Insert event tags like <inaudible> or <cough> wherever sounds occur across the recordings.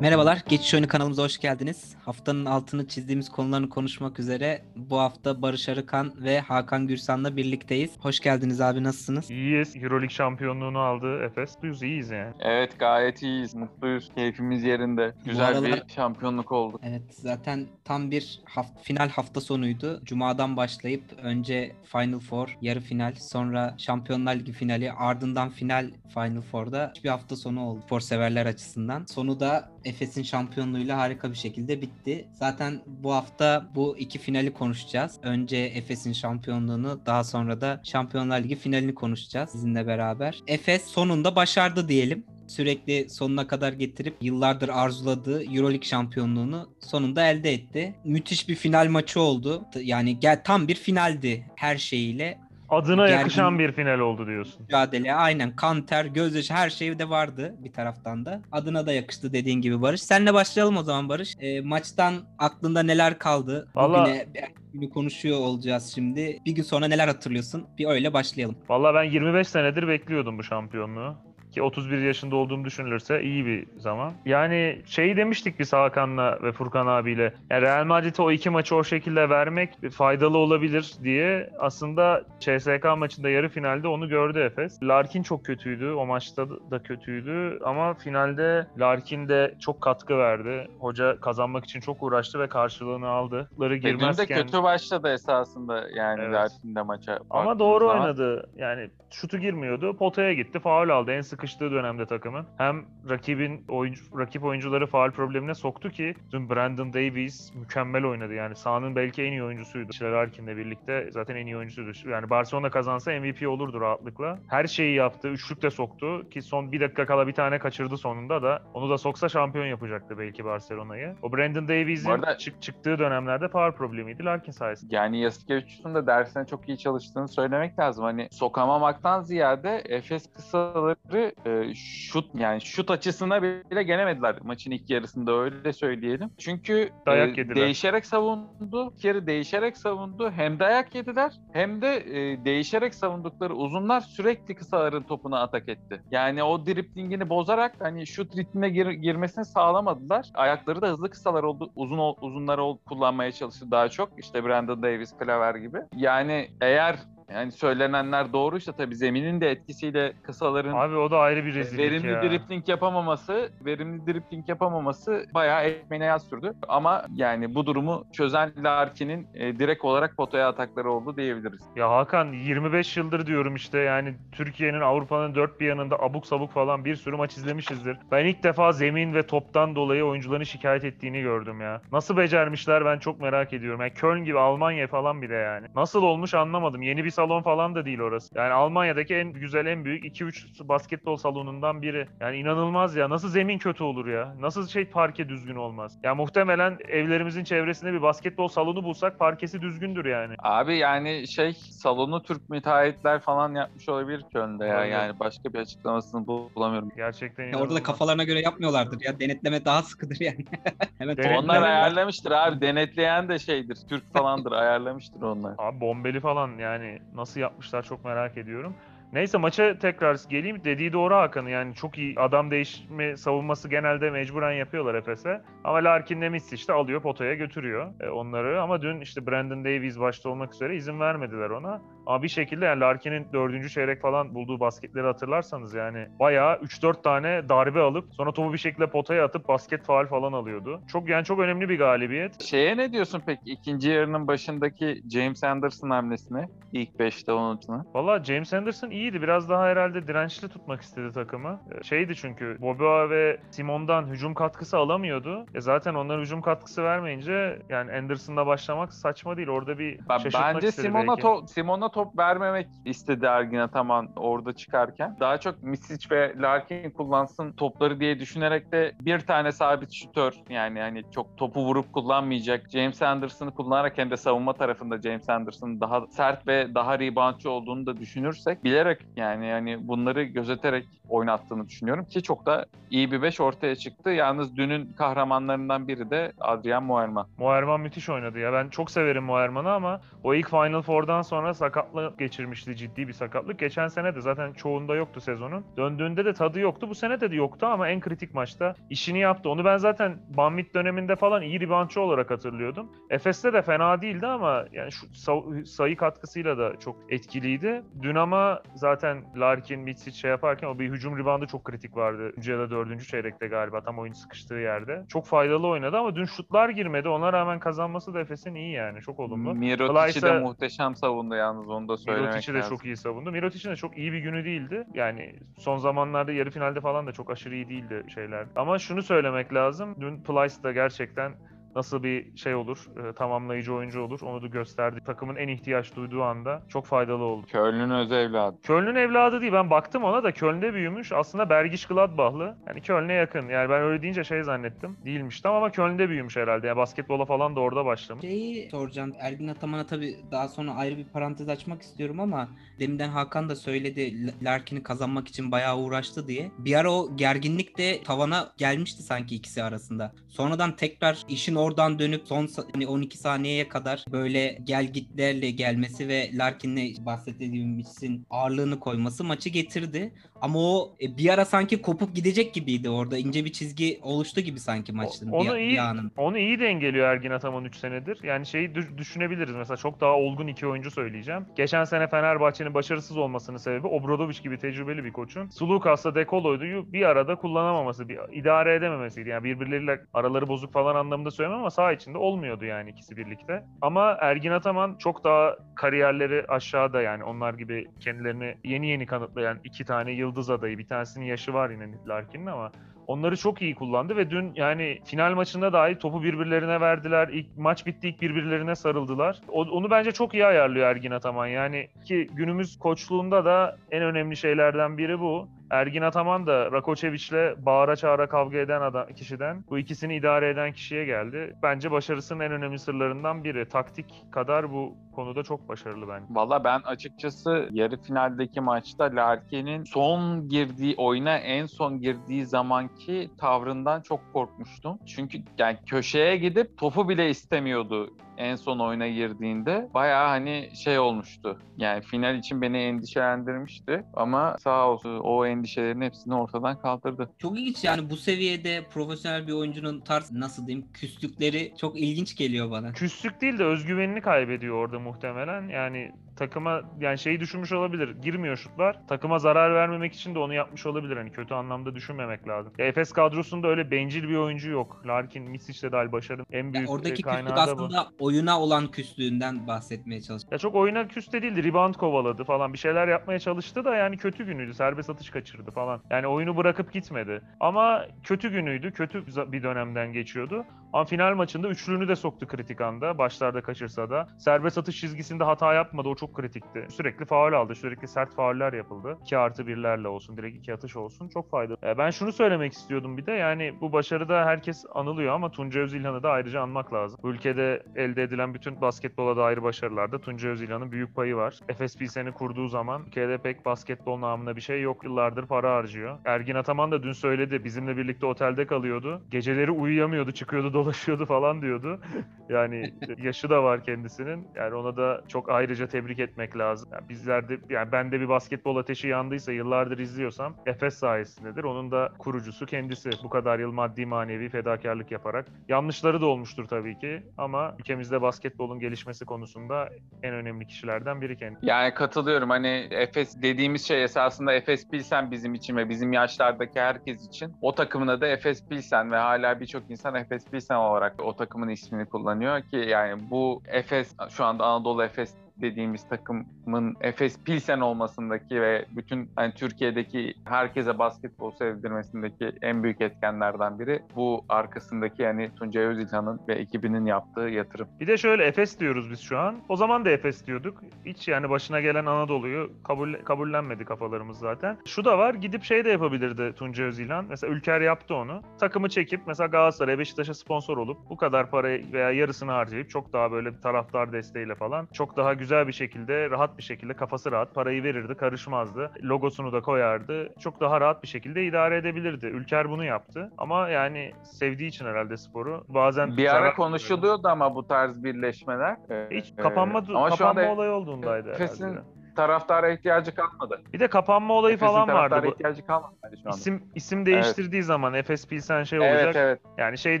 Merhabalar, Geçiş Oyunu kanalımıza hoş geldiniz. Haftanın altını çizdiğimiz konularını konuşmak üzere bu hafta Barış Arıkan ve Hakan Gürsan'la birlikteyiz. Hoş geldiniz abi, nasılsınız? İyiyiz. Euroleague şampiyonluğunu aldı Efes. Mutluyuz, iyiyiz yani. Evet gayet iyiyiz, mutluyuz. Keyfimiz yerinde. Güzel aralar- bir şampiyonluk oldu. Evet, zaten tam bir haft- final hafta sonuydu. Cuma'dan başlayıp önce Final Four, yarı final, sonra Şampiyonlar Ligi finali, ardından final Final Four'da bir hafta sonu oldu spor severler açısından. Sonu da Efes'in şampiyonluğuyla harika bir şekilde bitti. Zaten bu hafta bu iki finali konuşacağız. Önce Efes'in şampiyonluğunu, daha sonra da Şampiyonlar Ligi finalini konuşacağız sizinle beraber. Efes sonunda başardı diyelim sürekli sonuna kadar getirip yıllardır arzuladığı Euroleague şampiyonluğunu sonunda elde etti. Müthiş bir final maçı oldu. Yani gel tam bir finaldi her şeyiyle. Adına Gergin- yakışan bir final oldu diyorsun. Mücadele aynen kan ter, gözyaşı her şey de vardı bir taraftan da. Adına da yakıştı dediğin gibi Barış. Senle başlayalım o zaman Barış. E, maçtan aklında neler kaldı? Vallahi- Bugüne günü konuşuyor olacağız şimdi. Bir gün sonra neler hatırlıyorsun? Bir öyle başlayalım. Vallahi ben 25 senedir bekliyordum bu şampiyonluğu. Ki 31 yaşında olduğum düşünülürse iyi bir zaman. Yani şeyi demiştik biz Hakan'la ve Furkan abiyle. Yani Real Madrid'e o iki maçı o şekilde vermek faydalı olabilir diye aslında CSK maçında yarı finalde onu gördü Efes. Larkin çok kötüydü. O maçta da kötüydü. Ama finalde Larkin de çok katkı verdi. Hoca kazanmak için çok uğraştı ve karşılığını aldı. Ları Ve dün de girmezken... kötü başladı esasında yani Evet. Larkin'de maça. Ama doğru zaman. oynadı. Yani şutu girmiyordu. Potaya gitti. Faul aldı en sıkıştığı dönemde takımın. Hem rakibin oyuncu, rakip oyuncuları faul problemine soktu ki dün Brandon Davies mükemmel oynadı. Yani sahanın belki en iyi oyuncusuydu. İşte Larkin'le birlikte zaten en iyi oyuncusuydu. Yani Barcelona kazansa MVP olurdu rahatlıkla. Her şeyi yaptı. Üçlük de soktu ki son bir dakika kala bir tane kaçırdı sonunda da. Onu da soksa şampiyon yapacaktı belki Barcelona'yı. O Brandon Davies'in arada- çık- çıktığı dönemlerde faul problemiydi Larkin sayesinde. Yani Yasikevicius'un da dersine çok iyi çalıştığını söylemek lazım. Hani sokamamaktan ziyade Efes kısaları e, şut yani şut açısına bile gelemediler maçın ilk yarısında öyle söyleyelim. Çünkü Dayak e, yediler. değişerek savundu. Bir kere değişerek savundu. Hem dayak yediler hem de e, değişerek savundukları uzunlar sürekli kısaların topuna atak etti. Yani o driplingini bozarak hani şut ritmine gir- girmesini sağlamadılar. Ayakları da hızlı kısalar oldu. Uzun uzunları ol- kullanmaya çalıştı daha çok. İşte Brandon Davis, Klaver gibi. Yani eğer yani söylenenler doğruysa tabii zeminin de etkisiyle kısaların Abi o da ayrı bir rezillik verimli ya. dripling yapamaması, verimli dripling yapamaması bayağı ekmeğine yaz sürdü. Ama yani bu durumu çözen Larkin'in e, direkt olarak potaya atakları oldu diyebiliriz. Ya Hakan 25 yıldır diyorum işte yani Türkiye'nin Avrupa'nın dört bir yanında abuk sabuk falan bir sürü maç izlemişizdir. Ben ilk defa zemin ve toptan dolayı oyuncuların şikayet ettiğini gördüm ya. Nasıl becermişler ben çok merak ediyorum. Yani Köln gibi Almanya falan bile yani. Nasıl olmuş anlamadım. Yeni bir salon falan da değil orası. Yani Almanya'daki en güzel en büyük 2-3 basketbol salonundan biri. Yani inanılmaz ya. Nasıl zemin kötü olur ya? Nasıl şey parke düzgün olmaz? Ya muhtemelen evlerimizin çevresinde bir basketbol salonu bulsak parkesi düzgündür yani. Abi yani şey salonu Türk müteahhitler falan yapmış olabilir Köln'de ya. Olabilir. Yani başka bir açıklamasını bulamıyorum. Gerçekten Ya orada da inanılmaz. kafalarına göre yapmıyorlardır ya. Denetleme daha sıkıdır yani. <laughs> Hemen Denetleme- Onlar ayarlamıştır abi. Denetleyen de şeydir. Türk falandır. ayarlamıştır onlar. Abi bombeli falan yani nasıl yapmışlar çok merak ediyorum. Neyse maça tekrar geleyim. Dediği doğru Hakan'ın yani çok iyi adam değişme savunması genelde mecburen yapıyorlar Efes'e. Ama Larkin'le Mitch işte alıyor potaya götürüyor e, onları. Ama dün işte Brandon Davies başta olmak üzere izin vermediler ona. Ama bir şekilde yani Larkin'in dördüncü çeyrek falan bulduğu basketleri hatırlarsanız yani bayağı 3-4 tane darbe alıp sonra topu bir şekilde potaya atıp basket faal falan alıyordu. Çok yani çok önemli bir galibiyet. Şeye ne diyorsun peki? İkinci yarının başındaki James Anderson hamlesine. ilk 5'te unutma. Valla James Anderson iyiydi. Biraz daha herhalde dirençli tutmak istedi takımı. Ee, Şeydi çünkü Boboa ve Simon'dan hücum katkısı alamıyordu. E zaten onlar hücum katkısı vermeyince yani Anderson'la başlamak saçma değil. Orada bir Ben- şaşırtmak Bence istedi Simon'a belki. top, Simon'a top vermemek istedi Ergin Ataman orada çıkarken. Daha çok Misic ve Larkin kullansın topları diye düşünerek de bir tane sabit şütör yani hani çok topu vurup kullanmayacak James Anderson'ı kullanarak hem de savunma tarafında James Anderson'ın daha sert ve daha reboundçı olduğunu da düşünürsek bilerek yani yani bunları gözeterek oynattığını düşünüyorum ki çok da iyi bir 5 ortaya çıktı. Yalnız dünün kahramanlarından biri de Adrian Moerman. Moerman müthiş oynadı ya. Ben çok severim Moerman'ı ama o ilk Final Four'dan sonra sakatlık geçirmişti ciddi bir sakatlık. Geçen sene de zaten çoğunda yoktu sezonun. Döndüğünde de tadı yoktu. Bu sene de yoktu ama en kritik maçta işini yaptı. Onu ben zaten Banvit döneminde falan iyi reboundçı olarak hatırlıyordum. Efes'te de fena değildi ama yani şu sa- sayı katkısıyla da çok etkiliydi. Dün ama zaten Larkin, Mitsic şey yaparken o bir hücum reboundu çok kritik vardı. Üçüncü ya da dördüncü çeyrekte galiba tam oyun sıkıştığı yerde. Çok faydalı oynadı ama dün şutlar girmedi. Ona rağmen kazanması da Efes'in iyi yani. Çok olumlu. Mirotic'i de Kolaysa- muhteşem savundu yalnız onu da söylemek Mirotic'i de lazım. çok iyi savundu. Mirotic'in de çok iyi bir günü değildi. Yani son zamanlarda yarı finalde falan da çok aşırı iyi değildi şeyler. Ama şunu söylemek lazım. Dün Plyce da gerçekten nasıl bir şey olur, e, tamamlayıcı oyuncu olur onu da gösterdi. Takımın en ihtiyaç duyduğu anda çok faydalı oldu. Köln'ün öz evladı. Köln'ün evladı değil. Ben baktım ona da Köln'de büyümüş. Aslında Bergiş Gladbach'lı. Yani Köln'e yakın. Yani ben öyle deyince şey zannettim. Değilmiş tam ama Köln'de büyümüş herhalde. Yani basketbola falan da orada başlamış. Şeyi soracağım. Ergin Ataman'a tabii daha sonra ayrı bir parantez açmak istiyorum ama deminden Hakan da söyledi Larkin'i kazanmak için bayağı uğraştı diye. Bir ara o gerginlik de tavana gelmişti sanki ikisi arasında. Sonradan tekrar işin oradan dönüp son hani 12 saniyeye kadar böyle gel gitlerle gelmesi ve Larkin'le bahsettiğimizin ağırlığını koyması maçı getirdi. Ama o e, bir ara sanki kopup gidecek gibiydi orada. ince bir çizgi oluştu gibi sanki maçın onu bir, iyi- bir anın. Onu iyi dengeliyor Ergin Ataman 3 senedir. Yani şeyi dü- düşünebiliriz. Mesela çok daha olgun iki oyuncu söyleyeceğim. Geçen sene Fenerbahçe'nin başarısız olmasının sebebi Obradoviç gibi tecrübeli bir koçun Sulukas'la Dekolo'yu bir arada kullanamaması, bir idare edememesiydi. Yani birbirleriyle araları bozuk falan anlamında söylemem ama saha içinde olmuyordu yani ikisi birlikte. Ama Ergin Ataman çok daha kariyerleri aşağıda yani onlar gibi kendilerini yeni yeni kanıtlayan iki tane yıldız adayı. Bir tanesinin yaşı var yine Larkin'in ama Onları çok iyi kullandı ve dün yani final maçında dahi topu birbirlerine verdiler. İlk maç bitti ilk birbirlerine sarıldılar. O- onu bence çok iyi ayarlıyor Ergin Ataman. Yani ki günümüz koçluğunda da en önemli şeylerden biri bu. Ergin Ataman da Rakoçeviç'le bağıra çağıra kavga eden adam, kişiden bu ikisini idare eden kişiye geldi. Bence başarısının en önemli sırlarından biri. Taktik kadar bu konuda çok başarılı bence. Valla ben açıkçası yarı finaldeki maçta Larkin'in son girdiği oyuna en son girdiği zamanki tavrından çok korkmuştum. Çünkü yani köşeye gidip topu bile istemiyordu en son oyuna girdiğinde. Bayağı hani şey olmuştu. Yani final için beni endişelendirmişti ama sağ olsun o endişelerin hepsini ortadan kaldırdı. Çok ilginç yani bu seviyede profesyonel bir oyuncunun tarz nasıl diyeyim küslükleri çok ilginç geliyor bana. Küslük değil de özgüvenini kaybediyor orada muhtemelen. Yani takıma yani şeyi düşünmüş olabilir. Girmiyor şutlar. Takıma zarar vermemek için de onu yapmış olabilir. Hani kötü anlamda düşünmemek lazım. Ya Efes kadrosunda öyle bencil bir oyuncu yok. Larkin, Misic de dahil başarının en Ya büyük e, oradaki kaynağı da bu. aslında oyuna olan küslüğünden bahsetmeye çalışıyorum. Ya çok oyuna küste değildi. Rebound kovaladı falan. Bir şeyler yapmaya çalıştı da yani kötü günüydü. Serbest atış kaçırdı falan. Yani oyunu bırakıp gitmedi. Ama kötü günüydü. Kötü bir dönemden geçiyordu. Ama final maçında üçlüğünü de soktu kritik anda. Başlarda kaçırsa da. Serbest atış çizgisinde hata yapmadı. O çok kritikti. Sürekli faul aldı. Sürekli sert fauller yapıldı. 2 artı 1'lerle olsun. Direkt 2 atış olsun. Çok faydalı. E, Ben şunu söylemek istiyordum bir de. Yani bu başarıda herkes anılıyor ama Tunca Özilhan'ı da ayrıca anmak lazım. Bu ülkede elde edilen bütün basketbola dair başarılarda Tunca Özilhan'ın büyük payı var. Efes Pilsen'i kurduğu zaman ülkede pek basketbol namına bir şey yok. Yıllardır para harcıyor. Ergin Ataman da dün söyledi. Bizimle birlikte otelde kalıyordu. Geceleri uyuyamıyordu. Çıkıyordu dolaşıyordu falan diyordu. Yani yaşı da var kendisinin. Yani ona da çok ayrıca tebrik etmek lazım. Yani bizler de yani bende bir basketbol ateşi yandıysa yıllardır izliyorsam Efes sayesindedir. Onun da kurucusu kendisi. Bu kadar yıl maddi manevi fedakarlık yaparak. Yanlışları da olmuştur tabii ki ama ülkemizde basketbolun gelişmesi konusunda en önemli kişilerden biri kendisi. Yani katılıyorum. Hani Efes dediğimiz şey esasında Efes Pilsen bizim için ve bizim yaşlardaki herkes için. O takımın adı Efes Pilsen ve hala birçok insan Efes Pilsen olarak o takımın ismini kullanıyor ki yani bu Efes şu anda Anadolu Efes dediğimiz takımın Efes Pilsen olmasındaki ve bütün hani Türkiye'deki herkese basketbol sevdirmesindeki en büyük etkenlerden biri bu arkasındaki yani Tuncay Özilhan'ın ve ekibinin yaptığı yatırım. Bir de şöyle Efes diyoruz biz şu an. O zaman da Efes diyorduk. Hiç yani başına gelen Anadolu'yu kabul, kabullenmedi kafalarımız zaten. Şu da var gidip şey de yapabilirdi Tuncay Özilhan. Mesela Ülker yaptı onu. Takımı çekip mesela Galatasaray'a Beşiktaş'a sponsor olup bu kadar parayı veya yarısını harcayıp çok daha böyle taraftar desteğiyle falan çok daha güzel güzel bir şekilde, rahat bir şekilde, kafası rahat, parayı verirdi, karışmazdı. Logosunu da koyardı. Çok daha rahat bir şekilde idare edebilirdi. Ülker bunu yaptı. Ama yani sevdiği için herhalde sporu. Bazen Bir ara konuşuluyordu ama bu tarz birleşmeler. Hiç Ee, kapanma, ama şu kapanma anda olayı olduğundaydı Efes'in herhalde. Taraftara ihtiyacı kalmadı. Bir de kapanma olayı Efes'in falan vardı. Bu ihtiyacı kalmadı bence şu anda. isim isim değiştirdiği zaman Efes Pilsen şey olacak. Evet evet. Yani şey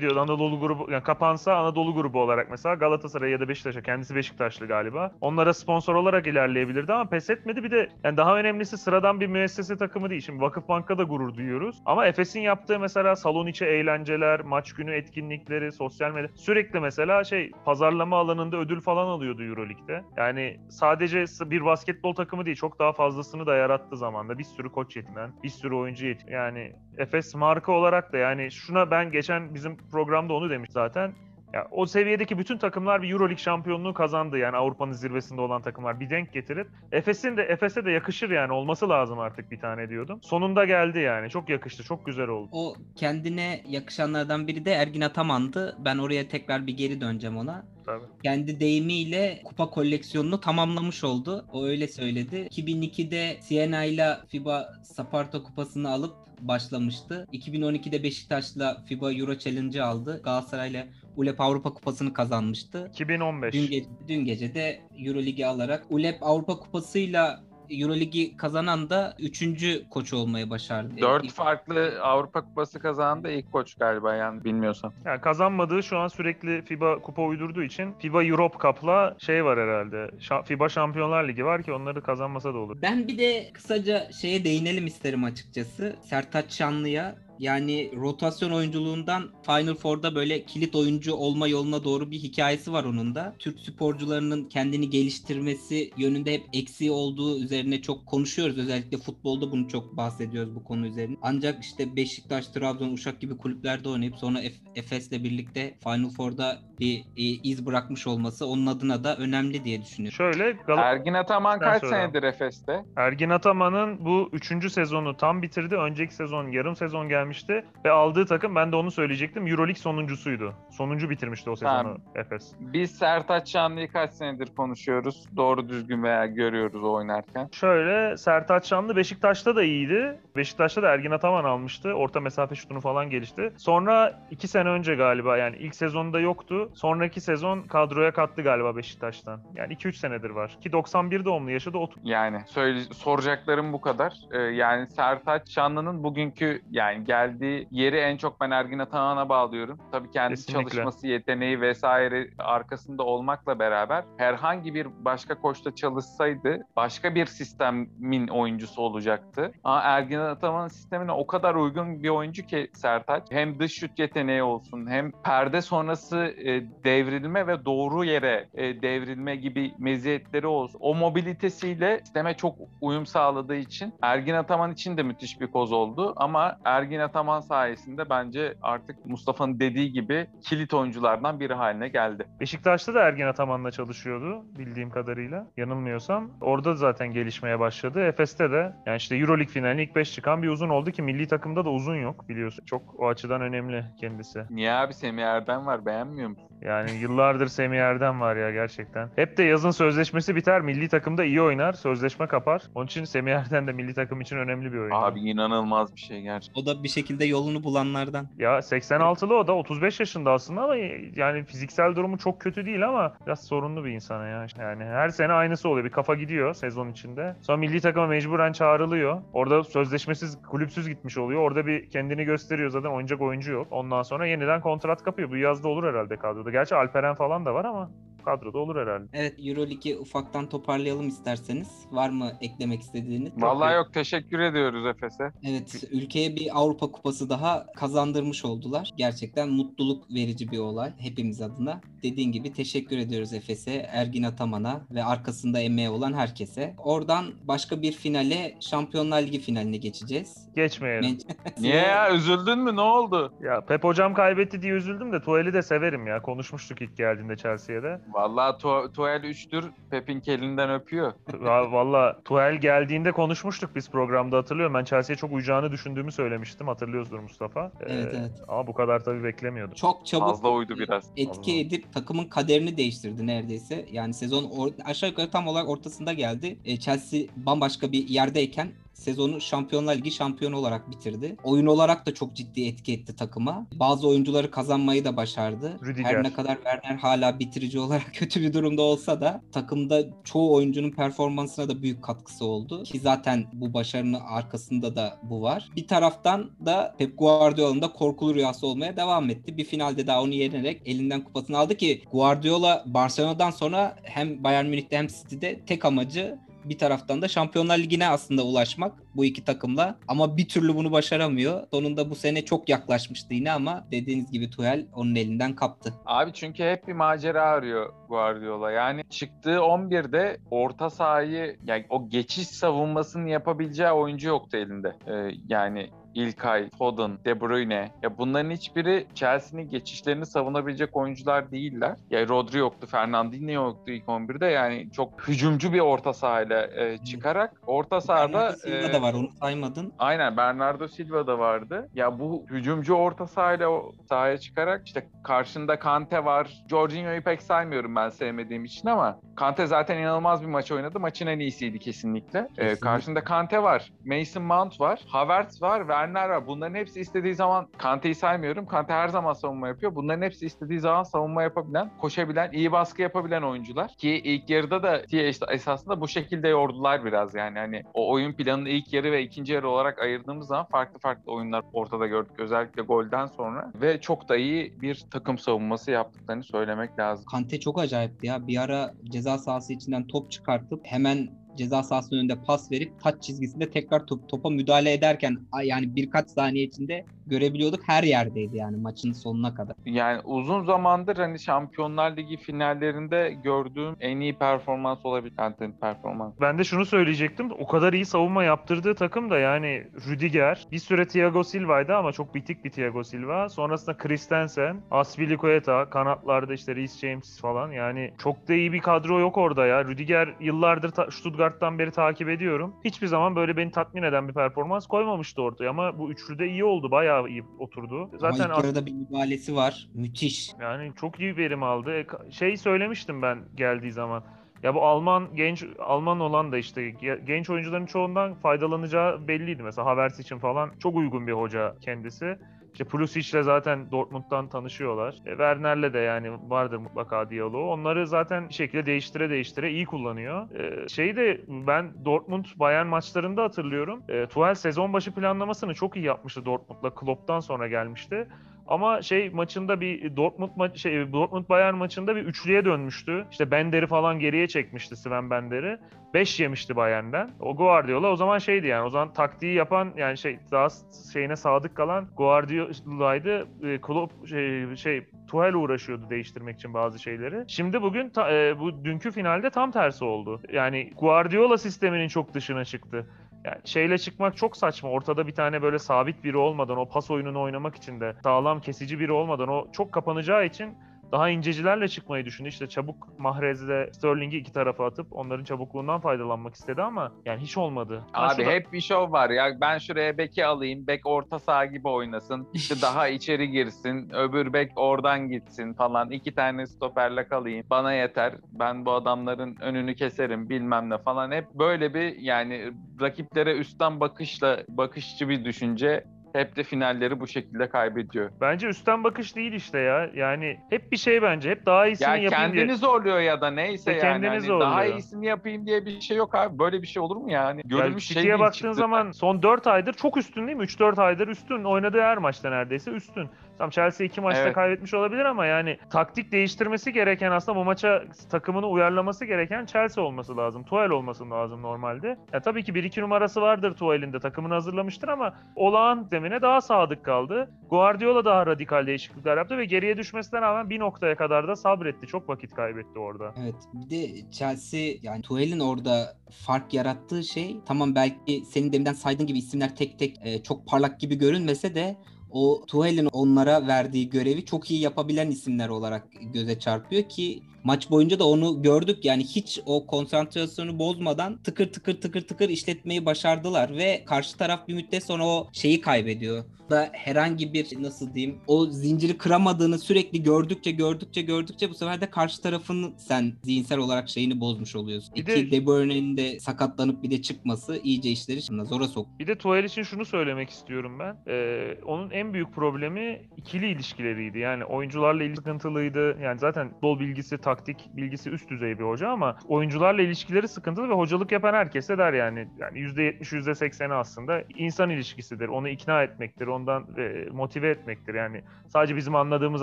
diyor Anadolu grubu yani kapansa Anadolu grubu olarak mesela Galatasaray ya da Beşiktaş'a kendisi Beşiktaşlı galiba. Onlara sponsor olarak ilerleyebilirdi ama pes etmedi. Bir de yani daha önemlisi sıradan bir müessese takımı değil. Şimdi Vakıfbank'a da gurur duyuyoruz. Ama Efes'in yaptığı mesela salon içi eğlenceler, maç günü etkinlikleri, sosyal medya sürekli mesela şey pazarlama alanında ödül falan alıyordu EuroLeague'de. Yani sadece bir basketbol takımı değil çok daha fazlasını da yarattı zamanda. Bir sürü koç yetinen, bir sürü oyuncu yetinen. Yani Efes marka olarak da yani şuna ben geçen bizim programda onu demiş zaten. Ya o seviyedeki bütün takımlar bir EuroLeague şampiyonluğu kazandı yani Avrupa'nın zirvesinde olan takımlar bir denk getirip Efes'in de Efes'e de yakışır yani olması lazım artık bir tane diyordum. Sonunda geldi yani. Çok yakıştı. Çok güzel oldu. O kendine yakışanlardan biri de Ergin Ataman'dı. Ben oraya tekrar bir geri döneceğim ona. Tabii. Kendi deyimiyle kupa koleksiyonunu tamamlamış oldu. O öyle söyledi. 2002'de Siena ile FIBA Sparta kupasını alıp başlamıştı. 2012'de Beşiktaş'la FIBA Euro Challenge'ı aldı. Galatasaray'la ULEP Avrupa Kupası'nı kazanmıştı. 2015. Dün, ge- dün gece de Euroligi alarak ULEP Avrupa Kupası'yla Euroligi kazanan da 3. koç olmayı başardı. Dört İlk- farklı Avrupa Kupası kazandı ilk koç galiba yani bilmiyorsam. Yani kazanmadığı şu an sürekli FIBA kupa uydurduğu için FIBA Europe Cup'la şey var herhalde. Şa- FIBA Şampiyonlar Ligi var ki onları kazanmasa da olur. Ben bir de kısaca şeye değinelim isterim açıkçası. Sertaç Şanlı'ya yani rotasyon oyunculuğundan Final Four'da böyle kilit oyuncu olma yoluna doğru bir hikayesi var onun da. Türk sporcularının kendini geliştirmesi yönünde hep eksiği olduğu üzerine çok konuşuyoruz. Özellikle futbolda bunu çok bahsediyoruz bu konu üzerine. Ancak işte Beşiktaş, Trabzon, Uşak gibi kulüplerde oynayıp sonra Ef- Efes'le birlikte Final Four'da bir e, iz bırakmış olması onun adına da önemli diye düşünüyorum. Şöyle Gal- Ergin Ataman kaç abi. senedir Efes'te? Ergin Ataman'ın bu üçüncü sezonu tam bitirdi. Önceki sezon yarım sezon gelmişti. Ve aldığı takım ben de onu söyleyecektim. Euroleague sonuncusuydu. Sonuncu bitirmişti o sezonu Tamam. Efes. Biz Sertaç Şanlı'yı kaç senedir konuşuyoruz? Doğru düzgün veya görüyoruz oynarken. Şöyle Sertaç Şanlı Beşiktaş'ta da iyiydi. Beşiktaş'ta da Ergin Ataman almıştı. Orta mesafe şutunu falan gelişti. Sonra iki sene önce galiba yani ilk sezonda yoktu. Sonraki sezon kadroya kattı galiba Beşiktaş'tan. Yani 2-3 senedir var. Ki 91 doğumlu yaşı da 30. Yani söyle, soracaklarım bu kadar. Ee, yani Sertaç Şanlı'nın bugünkü yani geldiği yeri en çok ben Ergin Ataman'a bağlıyorum. Tabii kendi Kesinlikle. çalışması, yeteneği vesaire arkasında olmakla beraber herhangi bir başka koçta çalışsaydı başka bir sistemin oyuncusu olacaktı. Ama Ergin Ataman'ın sistemine o kadar uygun bir oyuncu ki Sertaç. Hem dış şut yeteneği olsun hem perde sonrası e, devrilme ve doğru yere e, devrilme gibi meziyetleri olsun. O mobilitesiyle sisteme çok uyum sağladığı için Ergin Ataman için de müthiş bir koz oldu. Ama Ergin Ataman sayesinde bence artık Mustafa'nın dediği gibi kilit oyunculardan biri haline geldi. Beşiktaş'ta da Ergin Ataman'la çalışıyordu bildiğim kadarıyla. Yanılmıyorsam. Orada zaten gelişmeye başladı. Efes'te de yani işte Euroleague finaline ilk 5 çıkan bir uzun oldu ki milli takımda da uzun yok biliyorsun. Çok o açıdan önemli kendisi. Niye abi Semih Erdem var beğenmiyor musun? Yani yıllardır Semih Erdem var ya gerçekten. Hep de yazın sözleşmesi biter. Milli takımda iyi oynar. Sözleşme kapar. Onun için Semih Erdem de milli takım için önemli bir oyuncu. Abi inanılmaz bir şey gerçekten. O da bir şekilde yolunu bulanlardan. Ya 86'lı o da 35 yaşında aslında ama yani fiziksel durumu çok kötü değil ama biraz sorunlu bir insana ya. Yani her sene aynısı oluyor. Bir kafa gidiyor sezon içinde. Sonra milli takıma mecburen çağrılıyor. Orada sözleşmesiz, kulüpsüz gitmiş oluyor. Orada bir kendini gösteriyor zaten oynayacak oyuncu yok. Ondan sonra yeniden kontrat kapıyor. Bu yazda olur herhalde kadroda. Gerçi Alperen falan da var ama kadroda olur herhalde. Evet Euroleague'i ufaktan toparlayalım isterseniz. Var mı eklemek istediğiniz? Vallahi yok teşekkür ediyoruz Efes'e. Evet ülkeye bir Avrupa Kupası daha kazandırmış oldular. Gerçekten mutluluk verici bir olay hepimiz adına. Dediğin gibi teşekkür ediyoruz Efes'e, Ergin Ataman'a ve arkasında emeği olan herkese. Oradan başka bir finale Şampiyonlar Ligi finaline geçeceğiz. Geçmeyelim. Men- <laughs> Niye ya üzüldün mü ne oldu? Ya Pep hocam kaybetti diye üzüldüm de Tuval'i de severim ya. Konuşmuştuk ilk geldiğinde Chelsea'ye de. Vallahi Tu- Tuchel 3'tür Pep'in kelinden öpüyor. Va- Valla Tuchel geldiğinde konuşmuştuk biz programda hatırlıyorum. Ben Chelsea'ye çok uyacağını düşündüğümü söylemiştim. Hatırlıyorsundur Mustafa. Ee, Evet, evet. Ama bu kadar tabii beklemiyordum. Çok çabuk Fazla uydu biraz. etki Allah. edip takımın kaderini değiştirdi neredeyse. Yani sezon or- aşağı yukarı tam olarak ortasında geldi. E, Chelsea bambaşka bir yerdeyken sezonu Şampiyonlar Ligi şampiyonu olarak bitirdi. Oyun olarak da çok ciddi etki etti takıma. Bazı oyuncuları kazanmayı da başardı. Rüdiger. Her ne kadar Werner hala bitirici <laughs> olarak kötü bir durumda olsa da takımda çoğu oyuncunun performansına da büyük katkısı oldu. Ki zaten bu başarının arkasında da bu var. Bir taraftan da Pep Guardiola'nın da korkulu rüyası olmaya devam etti. Bir finalde daha onu yenerek elinden kupasını aldı ki Guardiola Barcelona'dan sonra hem Bayern Münih'te hem City'de tek amacı bir taraftan da Şampiyonlar Ligi'ne aslında ulaşmak bu iki takımla ama bir türlü bunu başaramıyor. Sonunda bu sene çok yaklaşmıştı yine ama dediğiniz gibi Tuchel onun elinden kaptı. Abi çünkü hep bir macera arıyor Guardiola. Yani çıktığı 11'de orta sahayı yani o geçiş savunmasını yapabileceği oyuncu yoktu elinde. Ee, yani İlkay, Foden, De Bruyne. Ya bunların hiçbiri Chelsea'nin geçişlerini savunabilecek oyuncular değiller. Ya Rodri yoktu, Fernandinho yoktu ilk 11'de. Yani çok hücumcu bir orta sahayla e, çıkarak orta sahada Bernardo Silva e, da var onu saymadın. Aynen Bernardo Silva da vardı. Ya bu hücumcu orta sahayla sahaya çıkarak işte karşında Kante var. Jorginho'yu pek saymıyorum ben sevmediğim için ama Kante zaten inanılmaz bir maç oynadı. Maçın en iyisiydi kesinlikle. Ee, Kesinlikle. karşında Kante var. Mason Mount var. Havertz var. Werner var. Bunların hepsi istediği zaman Kante'yi saymıyorum. Kante her zaman savunma yapıyor. Bunların hepsi istediği zaman savunma yapabilen, koşabilen, iyi baskı yapabilen oyuncular. Ki ilk yarıda da işte esasında bu şekilde yordular biraz yani. Hani o oyun planını ilk yarı ve ikinci yarı olarak ayırdığımız zaman farklı farklı oyunlar ortada gördük. Özellikle golden sonra. Ve çok da iyi bir takım savunması yaptıklarını söylemek lazım. Kante çok acayipti ya. Bir ara ceza sahası içinden top çıkartıp hemen ceza sahasının önünde pas verip taç çizgisinde tekrar top, topa müdahale ederken yani birkaç saniye içinde görebiliyorduk. Her yerdeydi yani maçın sonuna kadar. Yani uzun zamandır hani Şampiyonlar Ligi finallerinde gördüğüm en iyi performans olabilir Kante'nin performansı. Ben de şunu söyleyecektim. O kadar iyi savunma yaptırdığı takım da yani Rüdiger, bir süre Thiago Silva'ydı ama çok bitik bir Thiago Silva. Sonrasında Christensen, Aspilicueta, kanatlarda işte Reece James falan. Yani çok da iyi bir kadro yok orada ya. Rüdiger yıllardır ta- Stuttgart'tan beri takip ediyorum. Hiçbir zaman böyle beni tatmin eden bir performans koymamıştı ortaya ama bu üçlü de iyi oldu. Bayağı iyi oturdu. Zaten Ama ilk yarıda bir müdahalesi var. Müthiş. yani çok iyi verim aldı. E, Şey söylemiştim ben geldiği zaman. Ya bu Alman genç Alman olan da işte ge- genç oyuncuların çoğundan faydalanacağı belliydi. Mesela Havertz için falan çok uygun bir hoca kendisi. İşte Pulisic'le zaten Dortmund'dan tanışıyorlar. E, Werner'le de yani vardır mutlaka diyaloğu. Onları zaten bir şekilde değiştire değiştire iyi kullanıyor. E, şeyi de ben Dortmund Bayern maçlarında hatırlıyorum. E, Tuchel sezon başı planlamasını çok iyi yapmıştı Dortmund'la. Klopp'tan sonra gelmişti. Ama şey maçında bir Dortmund ma- şey Dortmund Bayern maçında bir üçlüye dönmüştü. İşte Bender'i falan geriye çekmişti Sven Bender'i. 5 yemişti Bayern'den. O Guardiola o zaman şeydi yani o zaman taktiği yapan yani şey daha şeyine sadık kalan Guardiola'ydı. E, Klopp şey, şey Tuchel uğraşıyordu değiştirmek için bazı şeyleri. Şimdi bugün ta- e, bu dünkü finalde tam tersi oldu. Yani Guardiola sisteminin çok dışına çıktı. Yani şeyle çıkmak çok saçma. Ortada bir tane böyle sabit biri olmadan o pas oyununu oynamak için de sağlam kesici biri olmadan o çok kapanacağı için daha incecilerle çıkmayı düşündü. İşte çabuk Mahrez'le Sterling'i iki tarafa atıp onların çabukluğundan faydalanmak istedi ama yani hiç olmadı. Abi şurada- hep bir şov var ya. Ben şuraya beki alayım. Bek orta saha gibi oynasın. İşte <laughs> daha içeri girsin. Öbür bek oradan gitsin falan. İki tane stoperle kalayım. Bana yeter. Ben bu adamların önünü keserim bilmem ne falan. Hep böyle bir yani rakiplere üstten bakışla bakışçı bir düşünce hep de finalleri bu şekilde kaybediyor. Bence üstten bakış değil işte ya. Yani hep bir şey bence. Hep daha iyisini Ya yapayım kendini diye. zorluyor ya da neyse E, yani. kendini Hani zorluyor. Daha iyisini yapayım diye bir şey yok abi. Böyle bir şey olur mu yani? Yani Görülmüş şey City'ye değil baktığın çıktı. zaman son 4 aydır çok üstün değil mi? 3-4 aydır üstün. Oynadığı her maçta neredeyse üstün. Tam Chelsea 2 maçta Evet. kaybetmiş olabilir ama yani taktik değiştirmesi gereken aslında bu maça takımını uyarlaması gereken Chelsea olması lazım. Tuchel olması lazım normalde. Ya tabii ki 1-2 numarası vardır Tuchel'in de takımını hazırlamıştır ama olağan zemine daha sadık kaldı. Guardiola daha radikal değişiklikler yaptı ve geriye düşmesine rağmen bir noktaya kadar da sabretti. Çok vakit kaybetti orada. Evet. Bir de Chelsea yani Tuchel'in orada fark yarattığı şey tamam belki senin deminden saydığın gibi isimler tek tek e, çok parlak gibi görünmese de o Tuhel'in onlara verdiği görevi çok iyi yapabilen isimler olarak göze çarpıyor ki maç boyunca da onu gördük. Yani hiç o konsantrasyonu bozmadan tıkır tıkır tıkır tıkır işletmeyi başardılar ve karşı taraf bir müddet sonra o şeyi kaybediyor. Da herhangi bir nasıl diyeyim o zinciri kıramadığını sürekli gördükçe gördükçe gördükçe bu sefer de karşı tarafın sen zihinsel olarak şeyini bozmuş oluyorsun. Bir İki de- De Bruyne'nin de sakatlanıp bir de çıkması iyice işleri şimdi zora sok. Bir de Tuchel için şunu söylemek istiyorum ben. Ee, onun en büyük problemi ikili ilişkileriydi. Yani oyuncularla ilgili sıkıntılıydı. Yani zaten futbol bilgisi, taktik bilgisi üst düzey bir hoca ama oyuncularla ilişkileri sıkıntılı ve hocalık yapan herkes de der yani. Yani %70, %80'i aslında insan ilişkisidir. Onu ikna etmektir, ondan e, motive etmektir. Yani sadece bizim anladığımız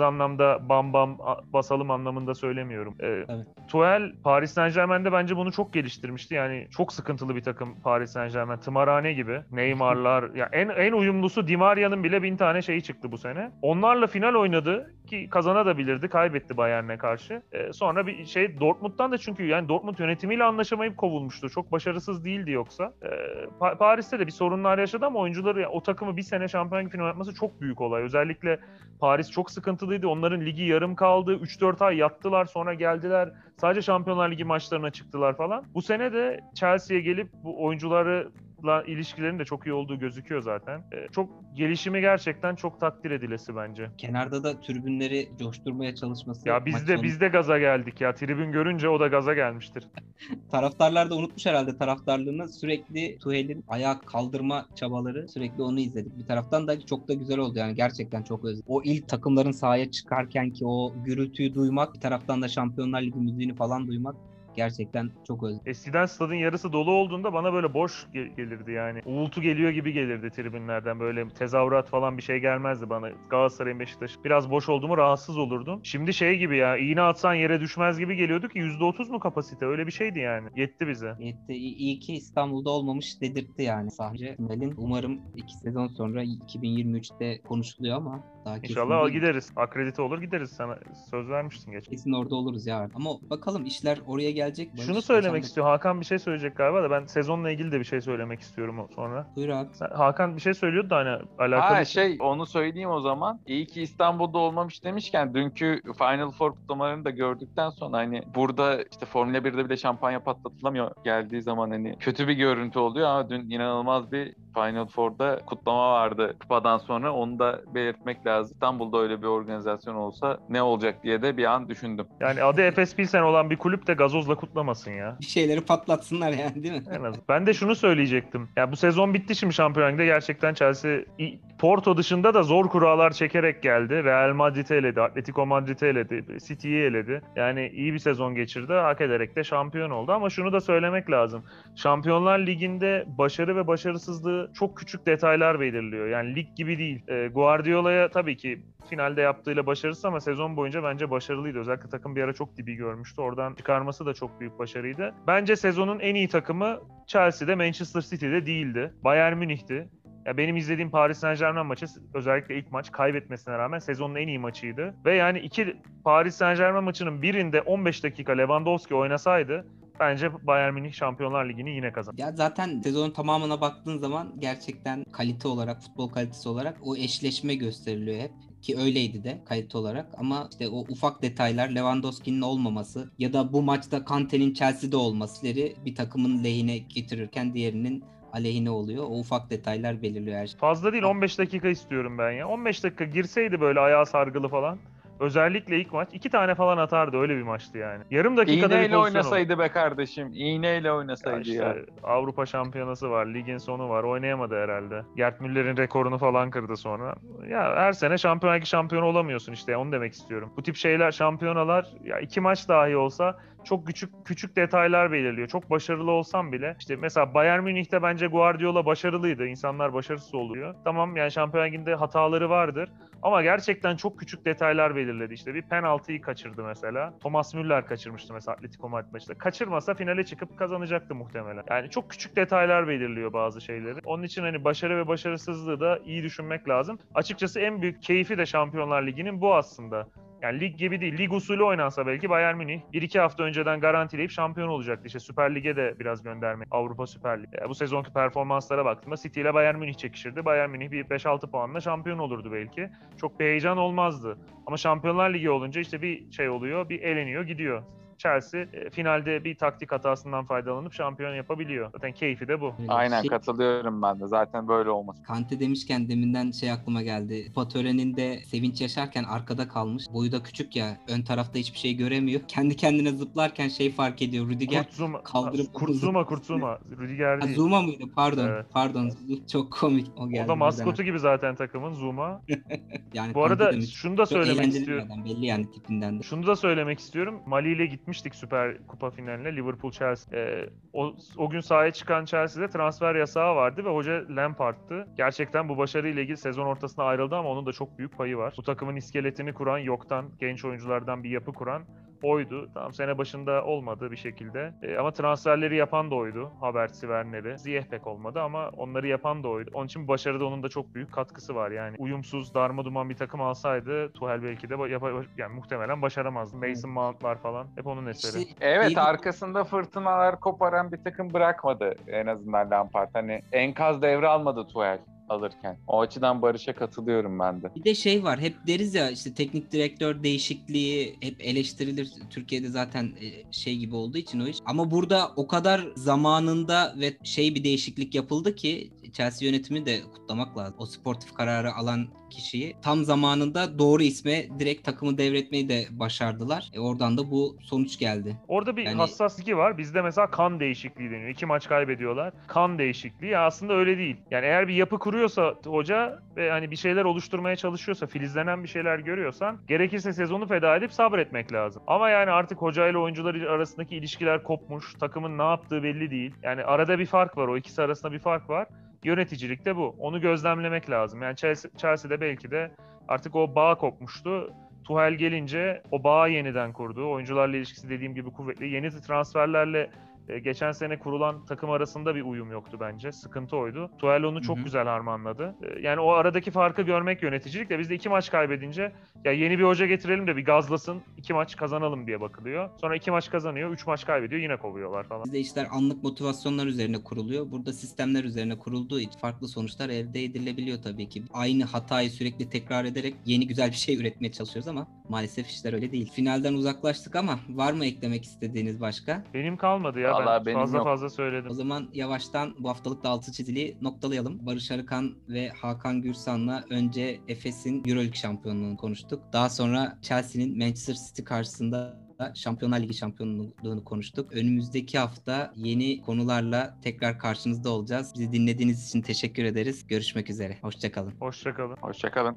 anlamda bam bam basalım anlamında söylemiyorum. Ee, Evet. Tuchel Paris Saint Germain'de bence bunu çok geliştirmişti. Yani çok sıkıntılı bir takım Paris Saint Germain. Tımarhane gibi. Neymar'lar. ya en en uyumlusu Di Maria'nın bile bin tane şeyi çıktı bu sene. Onlarla final oynadı ki kazanabilirdi. Kaybetti Bayern'e karşı. Ee, sonra bir şey Dortmund'dan da çünkü yani Dortmund yönetimiyle anlaşamayıp kovulmuştu. Çok başarısız değildi yoksa. Ee, Pa- Paris'te de bir sorunlar yaşadı ama oyuncuları ya, o takımı bir sene Şampiyon final yapması çok büyük olay. Özellikle Paris çok sıkıntılıydı. Onların ligi yarım kaldı. 3-4 ay yattılar sonra geldiler. Sadece Şampiyonlar Ligi maçlarına çıktılar falan. Bu sene de Chelsea'ye gelip bu oyuncularla ilişkilerin de çok iyi olduğu gözüküyor zaten. Ee, çok gelişimi gerçekten çok takdir edilesi bence. Kenarda da tribünleri coşturmaya çalışması. Ya biz de sonu- biz de gaza geldik ya. Tribün görünce o da gaza gelmiştir. <laughs> Taraftarlar da unutmuş herhalde taraftarlığını sürekli Tuhel'in ayağa kaldırma çabaları sürekli onu izledik. Bir taraftan da çok da güzel oldu yani gerçekten çok özledim. O ilk takımların sahaya çıkarken ki o gürültüyü duymak bir taraftan da Şampiyonlar Ligi müziğini falan duymak gerçekten çok özledim. Eskiden stadın yarısı dolu olduğunda bana böyle boş ge- gelirdi yani. Uğultu geliyor gibi gelirdi tribünlerden. Böyle tezahürat falan bir şey gelmezdi bana. Galatasaray'ın Beşiktaş biraz boş oldu mu rahatsız olurdum. Şimdi şey gibi ya iğne atsan yere düşmez gibi geliyordu ki %30 mu kapasite öyle bir şeydi yani. Yetti bize. Yetti. İyi iyi ki İstanbul'da olmamış dedirtti yani sahne. Tuhel'in umarım iki sezon sonra 2023'te konuşuluyor ama daha kesin İnşallah değil. gideriz. Akredite olur gideriz. Sana söz vermiştin geç. Kesin orada oluruz ya. Ama bakalım işler oraya gelecek. Barış, Şunu söylemek de- istiyor. Hakan bir şey söyleyecek galiba da ben sezonla ilgili de bir şey söylemek istiyorum o- sonra. Buyur abi. Sen- Hakan bir şey söylüyordu da hani alakalı. Ha şey onu söyleyeyim o zaman. İyi ki İstanbul'da olmamış demişken dünkü Final Four kutlamalarını da gördükten sonra hani burada işte Formula 1'de bile şampanya patlatılamıyor geldiği zaman hani kötü bir görüntü oluyor ama dün inanılmaz bir Final Four'da kutlama vardı kupadan sonra onu da belirtmek lazım. İstanbul'da öyle bir organizasyon olsa ne olacak diye de bir an düşündüm. Yani adı Efes Pilsen olan bir kulüp de gazozla kutlamasın ya. Bir şeyleri patlatsınlar yani değil mi? En az. Ben de şunu söyleyecektim. Ya bu sezon bitti şimdi Şampiyonlar Ligi'de gerçekten Chelsea Porto dışında da zor kurallar çekerek geldi. Real Madrid'i eledi, Atletico Madrid'i eledi, City'yi eledi. Yani iyi bir sezon geçirdi. Hak ederek de şampiyon oldu. Ama şunu da söylemek lazım. Şampiyonlar Ligi'nde başarı ve başarısızlığı çok küçük detaylar belirliyor. Yani lig gibi değil. Ee, Guardiola'ya tabii ki finalde yaptığıyla başarısız ama sezon boyunca bence başarılıydı. Özellikle takım bir ara çok dibi görmüştü. Oradan çıkarması da çok büyük başarıydı. Bence sezonun en iyi takımı Chelsea'de, Manchester City'de değildi. Bayern Münih'ti. Ya benim izlediğim Paris Saint Germain maçı özellikle ilk maç kaybetmesine rağmen sezonun en iyi maçıydı. Ve yani iki Paris Saint Germain maçının birinde 15 dakika Lewandowski oynasaydı bence Bayern Münih Şampiyonlar Ligi'ni yine kazanır. Ya zaten sezonun tamamına baktığın zaman gerçekten kalite olarak, futbol kalitesi olarak o eşleşme gösteriliyor hep. Ki öyleydi de kalite olarak ama işte o ufak detaylar Lewandowski'nin olmaması ya da bu maçta Kante'nin Chelsea'de olmasıları bir takımın lehine getirirken diğerinin aleyhine oluyor. O ufak detaylar belirliyor her şey. Fazla değil 15 dakika istiyorum ben ya. 15 dakika girseydi böyle ayağı sargılı falan. Özellikle ilk maç iki tane falan atardı öyle bir maçtı yani. Yarım dakikada bir İğneyle pozisyon oldu. oynasaydı be kardeşim. İğneyle Ya oynasaydı ya. işte Avrupa Şampiyonası var, ligin sonu var. Oynayamadı herhalde. Gerd Müller'in rekorunu falan kırdı sonra. Ya her sene Şampiyonlar Ligi şampiyonu olamıyorsun işte. Onu demek istiyorum. Bu tip şeyler, şampiyonalar ya iki maç dahi olsa çok küçük küçük detaylar belirliyor. Çok başarılı olsam bile işte mesela Bayern Münih'te bence Guardiola başarılıydı. İnsanlar başarısız oluyor. Tamam yani Şampiyonlar Ligi'nde hataları vardır. Ama gerçekten çok küçük detaylar belirledi. İşte bir penaltıyı kaçırdı mesela. Thomas Müller kaçırmıştı mesela Atletico Madrid maçında. Kaçırmasa finale çıkıp kazanacaktı muhtemelen. Yani çok küçük detaylar belirliyor bazı şeyleri. Onun için hani başarı ve başarısızlığı da iyi düşünmek lazım. Açıkçası en büyük keyfi de Şampiyonlar Ligi'nin bu aslında. Yani lig gibi değil. Lig usulü oynansa belki Bayern Münih 1-2 hafta önceden garantileyip şampiyon olacaktı. İşte Süper Lig'e de biraz gönderme. Avrupa Süper Ligi. Ya bu sezonki performanslara baktığımda City ile Bayern Münih çekişirdi. Bayern Münih bir 5-6 puanla şampiyon olurdu belki. Çok bir heyecan olmazdı. Ama Şampiyonlar Ligi olunca işte bir şey oluyor, bir eleniyor, gidiyor. Chelsea e, finalde bir taktik hatasından faydalanıp şampiyon yapabiliyor. Zaten keyfi de bu. Aynen Şey- katılıyorum ben de. Zaten böyle olması. Kante demişken deminden şey aklıma geldi. Kupa töreninde sevinç yaşarken arkada kalmış. Boyu da küçük ya. Ön tarafta hiçbir şey göremiyor. <laughs> Kendi kendine zıplarken şey fark ediyor. Rüdiger. Kurt Zuma, kaldırıp- Kurt Zuma, Kurt Zuma. Rüdiger Ha, değil. Zuma mıydı? Pardon. Evet. Pardon. <laughs> Çok komik. O geldi. O da maskotu gibi zaten takımın Zuma. <laughs> Yani Bu arada demiş. şunu da söylemek istiyorum. Belli yani tipinden de. Şunu da söylemek istiyorum. Mali ile gitmiştik Süper Kupa finaline Liverpool Chelsea. Ee, o, o gün sahaya çıkan Chelsea'de transfer yasağı vardı ve hoca Lampard'tı. Gerçekten bu başarıyla ilgili sezon ortasına ayrıldı ama onun da çok büyük payı var. Bu takımın iskeletini kuran, yoktan genç oyunculardan bir yapı kuran oydu. Tamam sene başında olmadı bir şekilde. Ee, ama transferleri yapan da oydu. Havertz'i, Werner'i. Ziyeh pek olmadı ama onları yapan da oydu. Onun için başarıda onun da çok büyük katkısı var. Yani uyumsuz, darma duman bir takım alsaydı Tuchel belki de yapa- yani muhtemelen başaramazdı. Mason Mount'lar falan hep onun eseri. İşte Evet İyi- arkasında fırtınalar koparan bir takım bırakmadı en azından Lampard. Hani enkaz devralmadı Tuchel alırken. O açıdan Barış'a katılıyorum ben de. Bir de şey var hep deriz ya işte teknik direktör değişikliği hep eleştirilir. Türkiye'de zaten e, şey gibi olduğu için o iş. Ama burada o kadar zamanında ve şey bir değişiklik yapıldı ki Chelsea yönetimi de kutlamak lazım. O sportif kararı alan kişiyi tam zamanında doğru isme direkt takımı devretmeyi de başardılar. E oradan da bu sonuç geldi. Orada bir Yani- hassaslık var. Bizde mesela kan değişikliği deniyor. İki maç kaybediyorlar. Kan değişikliği aslında öyle değil. Yani eğer bir yapı kuruyorsa hoca ve hani bir şeyler oluşturmaya çalışıyorsa, filizlenen bir şeyler görüyorsan gerekirse sezonu feda edip sabretmek lazım. Ama yani artık hoca ile oyuncular arasındaki ilişkiler kopmuş. Takımın ne yaptığı belli değil. Yani arada bir fark var. O ikisi arasında bir fark var. Yöneticilik de bu. Onu gözlemlemek lazım. Yani Chelsea, Chelsea'de belki de artık o bağ kopmuştu. Tuchel gelince o bağı yeniden kurdu. Oyuncularla ilişkisi dediğim gibi kuvvetli. Yeni transferlerle e, geçen sene kurulan takım arasında bir uyum yoktu bence. Sıkıntı oydu. Tuchel onu çok Hı hı. güzel harmanladı. E, Yani o aradaki farkı görmek yöneticilik de biz de iki maç kaybedince ya yeni bir hoca getirelim de bir gazlasın, iki maç kazanalım diye bakılıyor. Sonra iki maç kazanıyor, üç maç kaybediyor yine kovuyorlar falan. Bizde işler anlık motivasyonlar üzerine kuruluyor. Burada sistemler üzerine kurulduğu için farklı sonuçlar elde edilebiliyor tabii ki. Aynı hatayı sürekli tekrar ederek yeni güzel bir şey <laughs> üretmeye çalışıyoruz ama maalesef işler öyle değil. Finalden uzaklaştık ama var mı eklemek istediğiniz başka? Benim kalmadı ya Vallahi ben fazla yok. fazla söyledim. O zaman yavaştan bu haftalık da altı çizili noktalayalım. Barış Arıkan ve Hakan Gürsan'la önce Efes'in Euroleague şampiyonluğunu konuştuk. Daha sonra Chelsea'nin Manchester City karşısında Şampiyonlar Ligi şampiyonluğunu konuştuk. Önümüzdeki hafta yeni konularla tekrar karşınızda olacağız. Bizi dinlediğiniz için teşekkür ederiz. Görüşmek üzere. Hoşçakalın. Hoşçakalın. Hoşçakalın.